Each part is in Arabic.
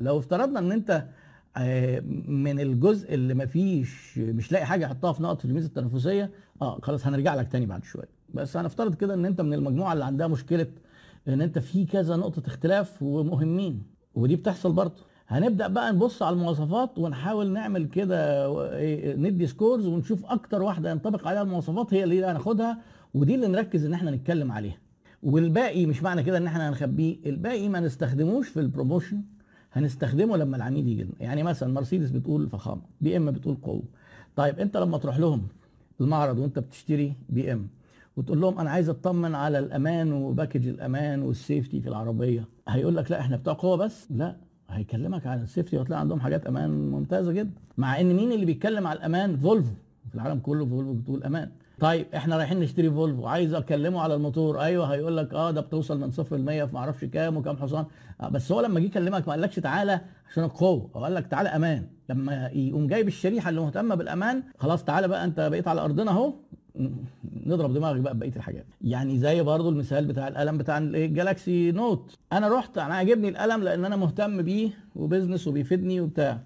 لو افترضنا إن أنت آه، من الجزء اللي ما فيش مش لاقي حاجة يحطها في نقط في الميزه التنافسيه آه خلاص هنرجع لك تاني بعد شوية. بس هنفترض كده إن أنت من المجموعة اللي عندها مشكلة إن أنت في كذا نقطة اختلاف ومهمين ودي بتحصل برضه. هنبدأ بقى نبص على المواصفات ونحاول نعمل كده إيه، ندي سكورز ونشوف أكتر واحدة ينطبق عليها المواصفات هي اللي هناخدها ودي اللي نركز إن إحنا نتكلم عليها. والباقي مش معنى كده إن إحنا هنخبيه الباقي ما نستخدموش في ال promotion هنستخدمه لما العميل يجي لنا. يعني مثلا مرسيدس بتقول فخامة بي إم بتقول قوة. طيب أنت لما تروح لهم المعرض وأنت بتشتري بي إم وتقول لهم أنا عايز أطمن على الأمان و package الأمان وال safety في العربية هيقول لك لا إحنا بتوع قوة بس. لا هيكلمك عن ال safety وهتلاقي عندهم حاجات أمان ممتازة جدا. مع إن مين اللي بيتكلم على الأمان؟ فولفو. في العالم كله فولفو بتقول أمان. طيب إحنا رايحين نشتري فولفو. عايز أكلمه على الموتور. أيوه هيقول لك آه ده بتوصل من صفر ل 100 في ما أعرفش كام وكام حصان. آه بس هو لما جه يكلمك ما قالكش تعالى عشان القوة. هو قال لك تعالى أمان. لما يقوم جايب الشريحة اللي مهتمة بالأمان خلاص تعالى بقى أنت بقيت على أرضنا أهو. نضرب دماغك بقى بقية الحاجات. يعني زي برضو المثال بتاع القلم بتاع الجالاكسي نوت أنا رحت أنا عاجبني القلم لأن أنا مهتم بيه و business وبيفيدني وبتاع.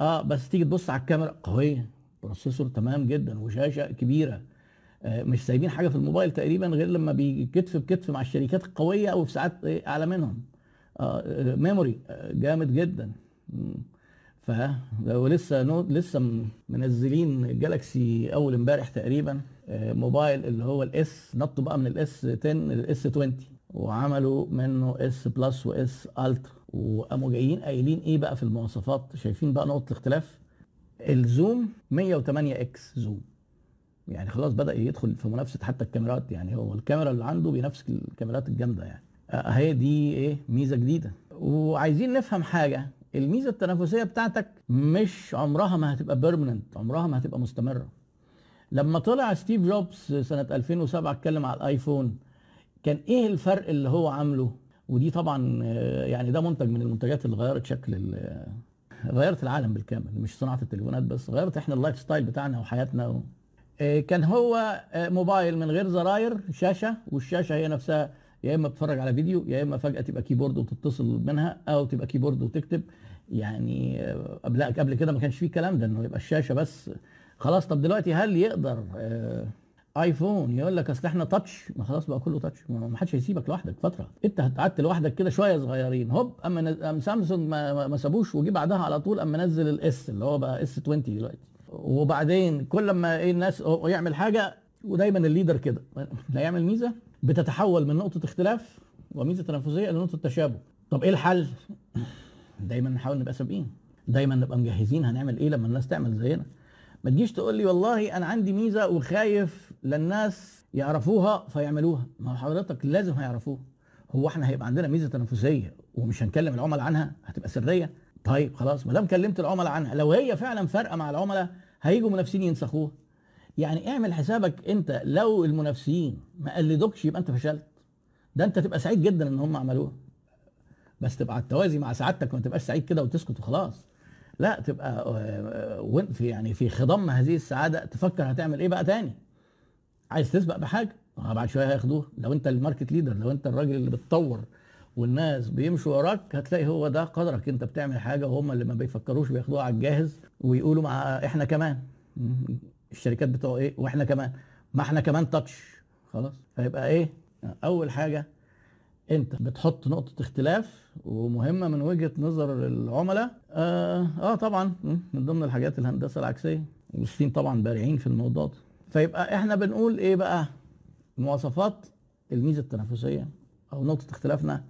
آه بس تيجي تبص على الكاميرا. قوية. processor تمام جدا وشاشة كبيرة. مش سايبين حاجة في الموبايل تقريبا غير لما بيجي كتف بكتف مع الشركات القوية أو في ساعات أعلى منهم. آه memory آه جامد جدا. ف ولسه no لسه منزلين جالاكسي أول امبارح تقريبا موبايل اللي هو ال S نطوا بقى من ال S 10 لل S 20 وعملوا منه S Plus و S Ultra وقاموا جايين قايلين إيه بقى في المواصفات؟ شايفين بقى نقطة الاختلاف؟ ال zoom 108 X zoom. يعني خلاص بدأ يدخل في منافسة حتى الكاميرات يعني هو الكاميرا اللي عنده بينافس الكاميرات الجامدة يعني. اهي دي إيه ميزة جديدة. وعايزين نفهم حاجة الميزة التنافسية بتاعتك مش عمرها ما هتبقى permanent عمرها ما هتبقى مستمرة. لما طلع ستيف جوبز سنة 2007 اتكلم على الآيفون كان إيه الفرق اللي هو عامله؟ ودي طبعا يعني ده منتج من المنتجات اللي غيرت شكل غيرت العالم بالكامل مش صناعة التليفونات بس غيرت إحنا ال lifestyle بتاعنا وحياتنا و... كان هو موبايل من غير زراير شاشة والشاشة هي نفسها يا إما بتتفرج على فيديو يا إما فجأة تبقى keyboard وتتصل منها أو تبقى keyboard وتكتب. يعني قبل قبل كده ما كانش فيه الكلام ده إنه يبقى الشاشة بس. خلاص طب دلوقتي هل يقدر آيفون يقول لك أصل إحنا touch ما خلاص بقى كله touch ما حدش هيسيبك لوحدك فترة. أنت قعدت لوحدك كده شوية صغيرين هوب أما أم سامسونج ما, ما سابوش وجي بعدها على طول اما نزل ال S اللي هو بقى S 20 دلوقتي. وبعدين كل ما إيه الناس يعمل حاجة ودايما الليدر كده. لا يعمل ميزة بتتحول من نقطة اختلاف وميزة تنافسية لنقطه تشابه. طب إيه الحل؟ دايما نحاول نبقى سابقين. دايما نبقى مجهزين هنعمل إيه لما الناس تعمل زينا. ما تجيش تقول لي والله أنا عندي ميزة وخايف للناس يعرفوها فيعملوها. ما حضرتك لازم هيعرفوها. هو إحنا هيبقى عندنا ميزة تنافسية ومش هنكلم العملاء عنها هتبقى سرية. طيب خلاص ما دام كلمت العملاء عنها لو هي فعلا فارقة مع العملاء هيجوا منافسين ينسخوها. يعني اعمل حسابك انت لو المنافسين ما قلدوكش يبقى انت فشلت. ده انت تبقى سعيد جدا إن هم عملوها. بس تبقى على التوازي مع سعادتك وما تبقاش سعيد كده وتسكت وخلاص. لا تبقى وين في يعني في خضم هذه السعادة. تفكر هتعمل إيه بقى تاني؟ عايز تسبق بحاجة؟ بعد شوية هياخدوها. لو انت ال market leader لو انت الراجل اللي بتطور والناس بيمشوا وراك هتلاقي هو ده قدرك انت بتعمل حاجة وهم اللي ما بيفكروش بياخدوها على الجاهز ويقولوا مع إحنا كمان. الشركات بتوع إيه؟ وإحنا كمان. ما إحنا كمان تاتش خلاص. فيبقى إيه؟ أول حاجة أنت بتحط نقطة اختلاف ومهمة من وجهة نظر العملاء. آه, آه طبعا. من ضمن الحاجات الهندسة العكسية. والصين طبعا بارعين في الموضوع ده. فيبقى إحنا بنقول إيه بقى؟ مواصفات الميزة التنافسية أو نقطة اختلافنا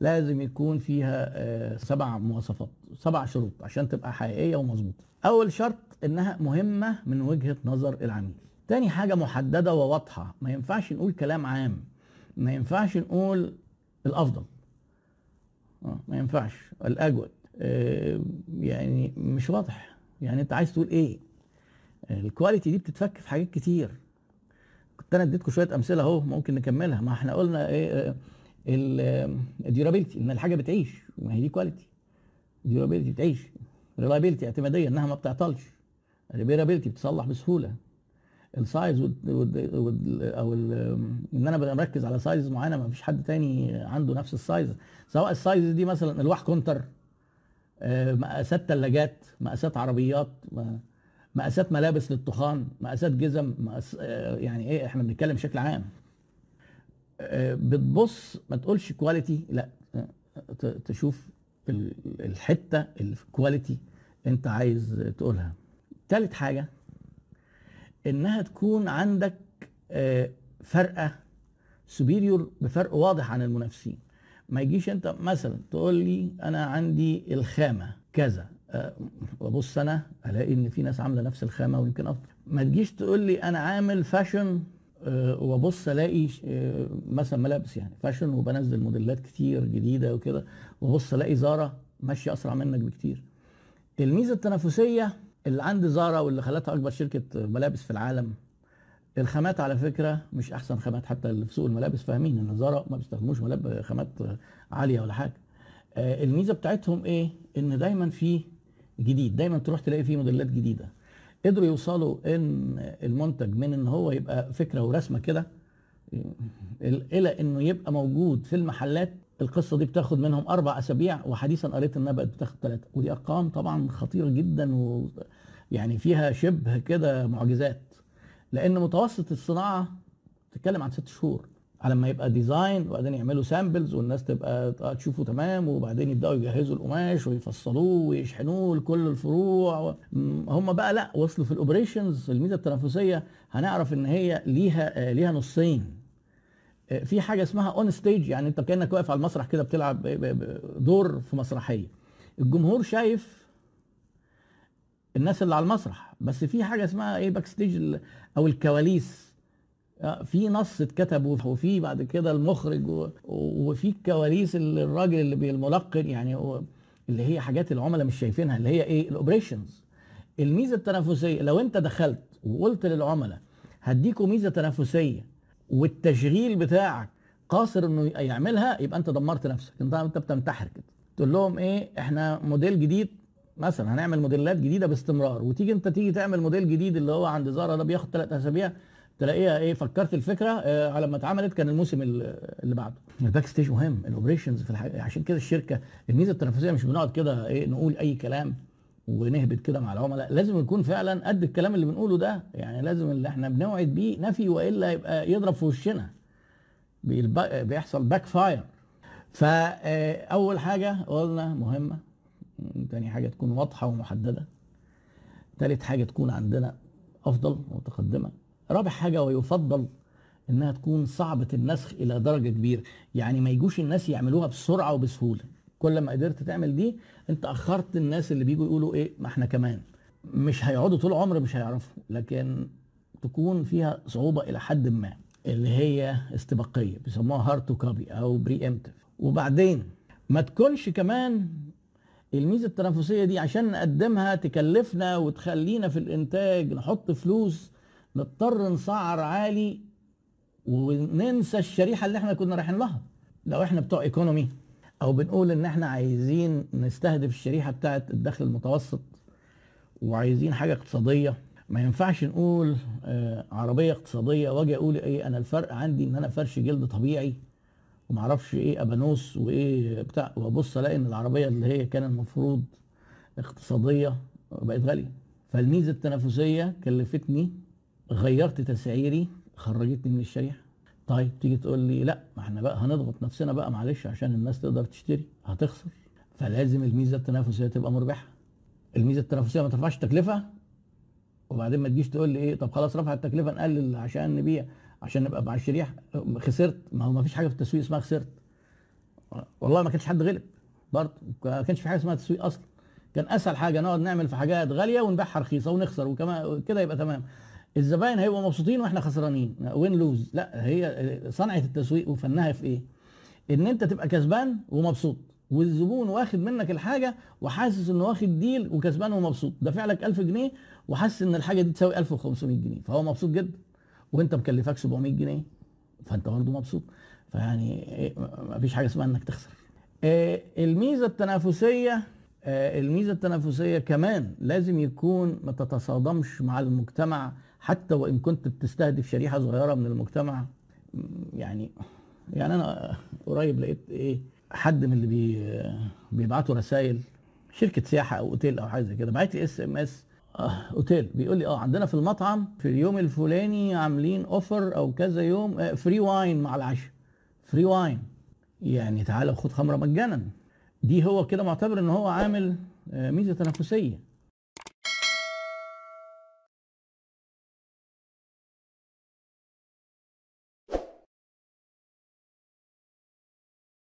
لازم يكون فيها آه سبع مواصفات سبع شروط عشان تبقى حقيقية ومظبوطة. أول شرط إنها مهمة من وجهة نظر العميل. تاني حاجة محددة وواضحة ما ينفعش نقول كلام عام. ما ينفعش نقول الأفضل. آه ما ينفعش. الأجود. آه يعني مش واضح. يعني أنت عايز تقول إيه؟ ال quality دي بتتفك في حاجات كتير. كنت أنا اديتكم شوية أمثلة أهو ممكن نكملها. ما إحنا قلنا إيه ال durability إن الحاجة بتعيش ما هي دي quality durability بتعيش. reliability اعتمادية إنها ما بتعطلش. repairability بتصلح بسهولة. ال size أو إن أنا بركز على size معينة ما فيش حد تاني عنده نفس ال size سواء ال size دي مثلا الواح كونتر آه، مقاسات ثلاجات مقاسات عربيات مقاسات ملابس للطخان مقاسات جزم مقاس آه، يعني إيه إحنا بنتكلم بشكل عام. بتبص ما تقولش quality لا آه، تشوف ال- الحتة ال quality انت عايز تقولها. تالت حاجة إنها تكون عندك آه، فرقة superior بفرق واضح عن المنافسين. ما يجيش انت مثلا تقول لي أنا عندي الخامة كذا وابص أنا ألاقي إن في ناس عاملة نفس الخامة ويمكن أفضل. ما تجيش تقول لي أنا عامل فاشن وأبص ألاقي أه، مثلا ملابس يعني فاشن وبنزل موديلات كتير جديدة وكده وأبص ألاقي زارا ماشية أسرع منك بكتير. الميزة التنافسية اللي عند زارا واللي خلتها أكبر شركة ملابس في العالم الخامات على فكرة مش أحسن خامات حتى اللي في سوق الملابس فاهمين إن زارا ما بيستخدموش ملاب خامات عالية ولا حاجة. آه، الميزة بتاعتهم إيه؟ إن دايما في جديد دايما تروح تلاقي فيه موديلات جديدة. قدروا يوصلوا إن المنتج من إن هو يبقى فكرة ورسمة كده إلى إنه يبقى موجود في المحلات. القصة دي بتاخد منهم أربع أسابيع وحديثا قريت إنها بقت بتاخد ثلاثة ودي أرقام طبعا خطيرة جدا ويعني فيها شبه كده معجزات. لأن متوسط الصناعة تتكلم عن ست شهور. على ما يبقى design وبعدين يعملوا samples والناس تبقى تشوفه تمام وبعدين يبدأوا يجهزوا القماش ويفصلوه ويشحنوه لكل الفروع هم بقى لا وصلوا في ال operations الميزة التنافسية هنعرف إن هي ليها آه، ليها نصين. آه، في حاجة اسمها on stage يعني أنت كأنك واقف على المسرح كده بتلعب دور في مسرحية. الجمهور شايف الناس اللي على المسرح بس في حاجة اسمها إيه back stage أو الكواليس. في نص اتكتب وفي بعد كده المخرج وفي الكواليس اللي الراجل اللي بالملقن يعني اللي هي حاجات العملاء مش شايفينها اللي هي إيه؟ ال operations الميزة التنافسية لو انت دخلت وقلت للعملاء هديكوا ميزة تنافسية والتشغيل بتاعك قاصر إنه يعملها يبقى انت دمرت نفسك. انت انت بتنتحر كده. تقول لهم إيه؟ إحنا موديل جديد مثلا هنعمل موديلات جديدة باستمرار. وتيجي انت تيجي تعمل موديل جديد اللي هو عند زارا ده بياخد ثلاث أسابيع تلاقيها إيه فكرت الفكرة آه على ما اتعملت كان الموسم ال- اللي بعده. ال back stage مهم ال operations في الحاجة عشان كده الشركة الميزة التنافسية مش بنقعد كده إيه نقول أي كلام ونهبط كده مع العملاء لازم يكون فعلا قد الكلام اللي بنقوله ده يعني لازم اللي إحنا بنوعد بيه نفي وإلا يبقى يضرب في وشنا. بيحصل backfire فاول حاجة قلنا مهمة تاني حاجة تكون واضحة ومحددة. تالت حاجة تكون عندنا أفضل ومتقدمه رابع حاجة ويفضل إنها تكون صعبة النسخ إلى درجة كبيرة. يعني ما يجوش الناس يعملوها بسرعة وبسهولة. كل ما قدرت تعمل دي أنت أخرت الناس اللي بيجوا يقولوا إيه ما إحنا كمان. مش هيقعدوا طول عمر مش هيعرفوا لكن تكون فيها صعوبة إلى حد ما اللي هي استباقية بيسموها hard to copy أو preemptive وبعدين ما تكونش كمان الميزة التنافسية دي عشان نقدمها تكلفنا وتخلينا في الإنتاج نحط فلوس نضطر نسعر عالي وننسى الشريحة اللي إحنا كنا رايحين لها. لو إحنا بتوع economy أو بنقول ان إحنا عايزين نستهدف الشريحة بتاعه الدخل المتوسط وعايزين حاجة اقتصادية ما ينفعش نقول آه عربية اقتصادية واجي أقول إيه أنا الفرق عندي ان أنا فرش جلد طبيعي ومعرفش إيه ابانوس وايه بتاع وابص الاقي ان العربية اللي هي كان المفروض اقتصادية بقت غالية. فالميزة التنافسية كلفتني غيرت تسعيري خرجتني من الشريحة. طيب تيجي تقول لي لا ما إحنا بقى هنضغط نفسنا بقى معلش عشان الناس تقدر تشتري هتخسر. فلازم الميزة التنافسية تبقى مربحة. الميزة التنافسية ما ترفعش التكلفه وبعدين ما تجيش تقول لي إيه طب خلاص رفع التكلفة نقلل عشان نبيع عشان نبقى مع الشريحة. خسرت. ما هو ما فيش حاجة في التسويق اسمها خسرت. والله ما كانش حد غلب. برضه ما كانش في حاجة اسمها تسويق أصلا. كان أسهل حاجة نقعد نعمل في حاجات غالية ونبيعها رخيصة ونخسر وكمان كده يبقى تمام. الزباين هيبقوا مبسوطين وإحنا خسرانين. وين لوز لا هي صنعة التسويق وفنها في إيه؟ إن أنت تبقى كسبان ومبسوط والزبون واخد منك الحاجة وحاسس إنه واخد ديل وكسبان ومبسوط. دافع لك 1000 جنيه وحاسس إن الحاجة دي تساوي 1500 جنيه فهو مبسوط جدا وأنت مكلفك 700 جنيه فأنت برضه مبسوط. فيعني إيه، ما فيش حاجة اسمها إنك تخسر. آه، الميزة التنافسية آه، الميزة التنافسية كمان لازم يكون ما تتصادمش مع المجتمع حتى وإن كنت بتستهدف شريحة صغيرة من المجتمع يعني يعني أنا قريب لقيت إيه حد من اللي بي بيبعتوا رسائل شركة سياحة أو أوتيل أو حاجة زي كده بعت لي SMS أوتيل بيقول لي آه عندنا في المطعم في اليوم الفلاني عاملين offer أو كذا يوم free wine مع العشاء free wine يعني تعالى خد خمرة مجانا. دي هو كده معتبر إن هو عامل آه، ميزة تنافسية.